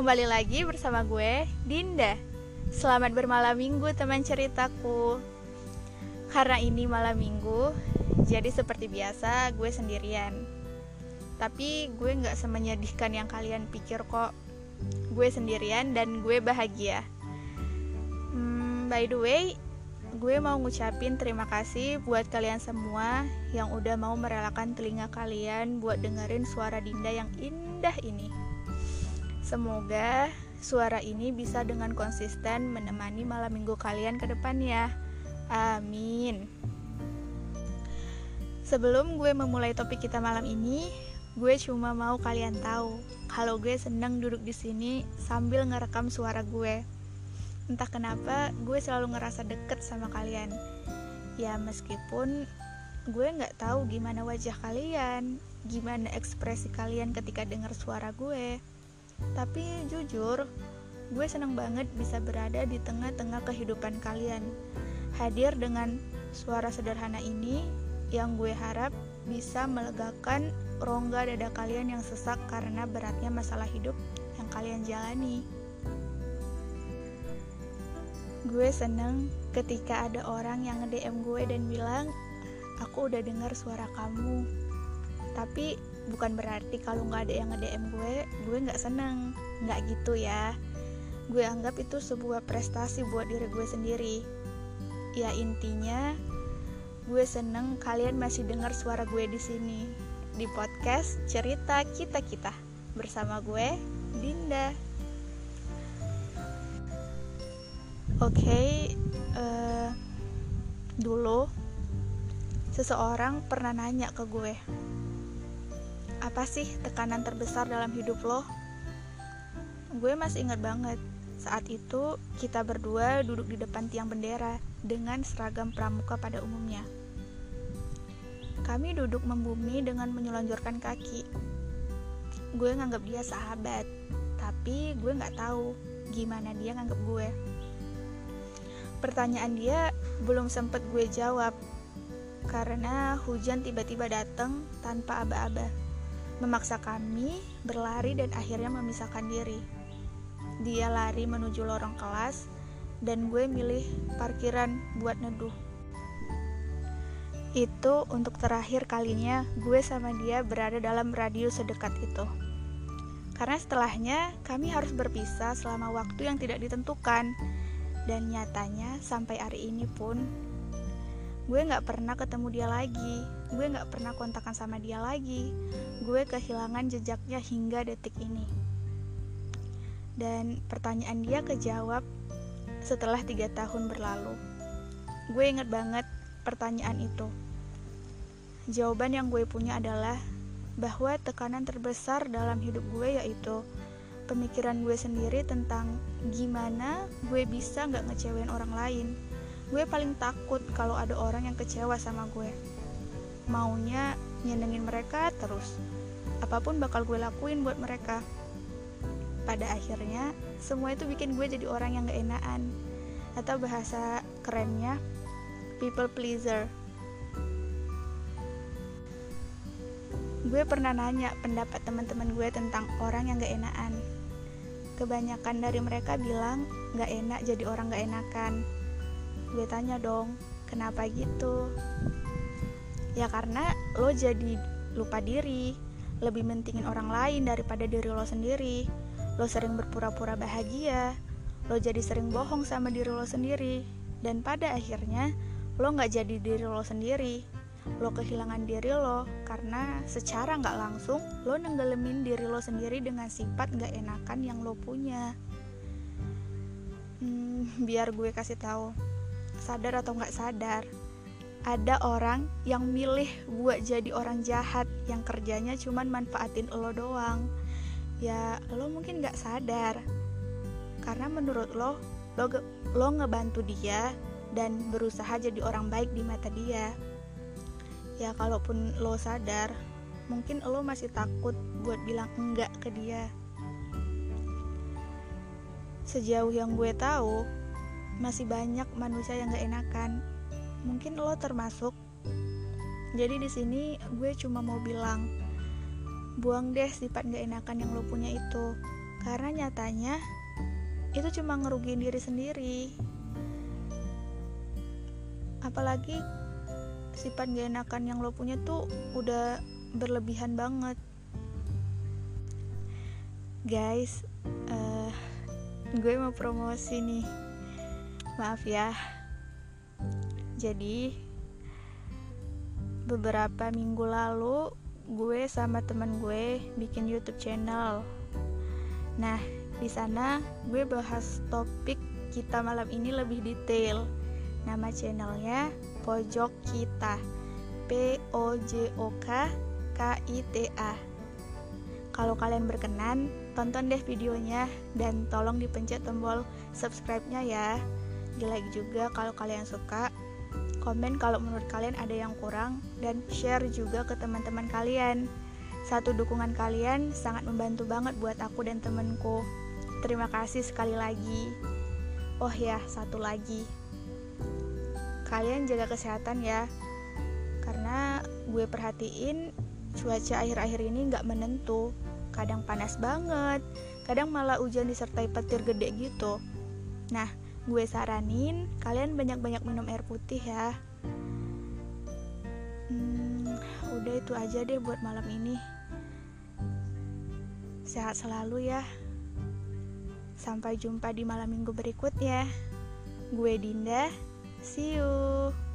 Kembali lagi bersama gue, Dinda. Selamat bermalam minggu teman ceritaku. Karena ini malam minggu Jadi seperti biasa gue sendirian. Tapi gue gak semenyedihkan yang kalian pikir kok. Gue sendirian dan gue bahagia. Hmm, By the way, gue mau ngucapin terima kasih buat kalian semua yang udah mau merelakan telinga kalian buat dengerin suara Dinda yang indah ini. Semoga suara ini bisa dengan konsisten menemani malam minggu kalian ke depannya. Amin. Sebelum gue memulai topik kita malam ini, gue cuma mau kalian tahu kalau gue seneng duduk di sini sambil ngerekam suara gue. Entah kenapa gue selalu ngerasa deket sama kalian. Ya meskipun gue nggak tahu gimana wajah kalian, gimana ekspresi kalian ketika dengar suara gue. Tapi jujur, gue senang banget bisa berada di tengah-tengah kehidupan kalian. Hadir dengan suara sederhana ini yang gue harap bisa melegakan rongga dada kalian yang sesak karena beratnya masalah hidup yang kalian jalani. Gue seneng ketika ada orang yang nge-DM gue dan bilang, aku udah dengar suara kamu. Tapi bukan berarti kalau nggak ada yang nge-DM gue gue nggak seneng nggak gitu ya. Gue anggap itu sebuah prestasi buat diri gue sendiri. Ya intinya gue seneng kalian masih dengar suara gue di sini. Di podcast cerita kita kita bersama gue Dinda. Oke okay, uh, eh, dulu seseorang pernah nanya ke gue apa sih tekanan terbesar dalam hidup lo? Gue masih ingat banget, saat itu kita berdua duduk di depan tiang bendera dengan seragam pramuka pada umumnya. Kami duduk membumi dengan menyelonjorkan kaki. Gue nganggap dia sahabat, tapi gue nggak tahu gimana dia nganggap gue. Pertanyaan dia belum sempet gue jawab karena hujan tiba-tiba datang tanpa aba-aba memaksa kami berlari dan akhirnya memisahkan diri. Dia lari menuju lorong kelas dan gue milih parkiran buat neduh. Itu untuk terakhir kalinya gue sama dia berada dalam radius sedekat itu. Karena setelahnya kami harus berpisah selama waktu yang tidak ditentukan. Dan nyatanya sampai hari ini pun gue gak pernah ketemu dia lagi. Gue gak pernah kontakkan sama dia lagi. Gue kehilangan jejaknya hingga detik ini. Dan pertanyaan dia kejawab setelah tiga tahun berlalu. Gue inget banget pertanyaan itu. Jawaban yang gue punya adalah bahwa tekanan terbesar dalam hidup gue yaitu pemikiran gue sendiri tentang gimana gue bisa gak ngecewain orang lain gue paling takut kalau ada orang yang kecewa sama gue. Maunya nyenengin mereka terus. Apa pun bakal gue lakuin buat mereka. Pada akhirnya semua itu bikin gue jadi orang yang gak enakan. Atau bahasa kerennya people pleaser. Gue pernah nanya pendapat teman-teman gue tentang orang yang gak enakan. Kebanyakan dari mereka bilang gak enak jadi orang gak enakan gue tanya dong kenapa gitu? Ya karena lo jadi lupa diri lebih mentingin orang lain daripada diri lo sendiri. Lo sering berpura-pura bahagia lo jadi sering bohong sama diri lo sendiri. Dan pada akhirnya lo nggak jadi diri lo sendiri. Lo kehilangan diri lo karena secara nggak langsung lo nenggelemin diri lo sendiri dengan sifat nggak enakan yang lo punya. Hmm, biar gue kasih tahu sadar atau nggak sadar ada orang yang milih buat jadi orang jahat yang kerjanya cuman manfaatin lo doang. Ya lo mungkin nggak sadar karena menurut lo lo lo ngebantu dia dan berusaha jadi orang baik di mata dia. Ya kalaupun lo sadar mungkin lo masih takut buat bilang enggak ke dia. Sejauh yang gue tahu masih banyak manusia yang gak enakan. Mungkin lo termasuk. Jadi di sini gue cuma mau bilang, buang deh sifat gak enakan yang lo punya itu. karena nyatanya itu cuma ngerugiin diri sendiri apalagi sifat gak enakan yang lo punya tuh udah berlebihan banget guys uh, gue mau promosi nih maaf ya. Jadi beberapa minggu lalu gue sama temen gue bikin YouTube channel. Nah di sana gue bahas topik kita malam ini lebih detail. Nama channelnya pojok kita. P O J O K K I T A. Kalau kalian berkenan tonton deh videonya dan tolong dipencet tombol subscribe-nya ya di like juga kalau kalian suka. Komen kalau menurut kalian ada yang kurang dan share juga ke teman-teman kalian. Satu dukungan kalian sangat membantu banget buat aku dan temenku terima kasih sekali lagi. Oh ya satu lagi. Kalian jaga kesehatan ya karena gue perhatiin cuaca akhir-akhir ini nggak menentu. Kadang panas banget kadang malah hujan disertai petir gede gitu. Nah gue saranin kalian banyak-banyak minum air putih ya. Hmm, udah itu aja deh buat malam ini. Sehat selalu ya. Sampai jumpa di malam minggu berikutnya. Gue Dinda. See you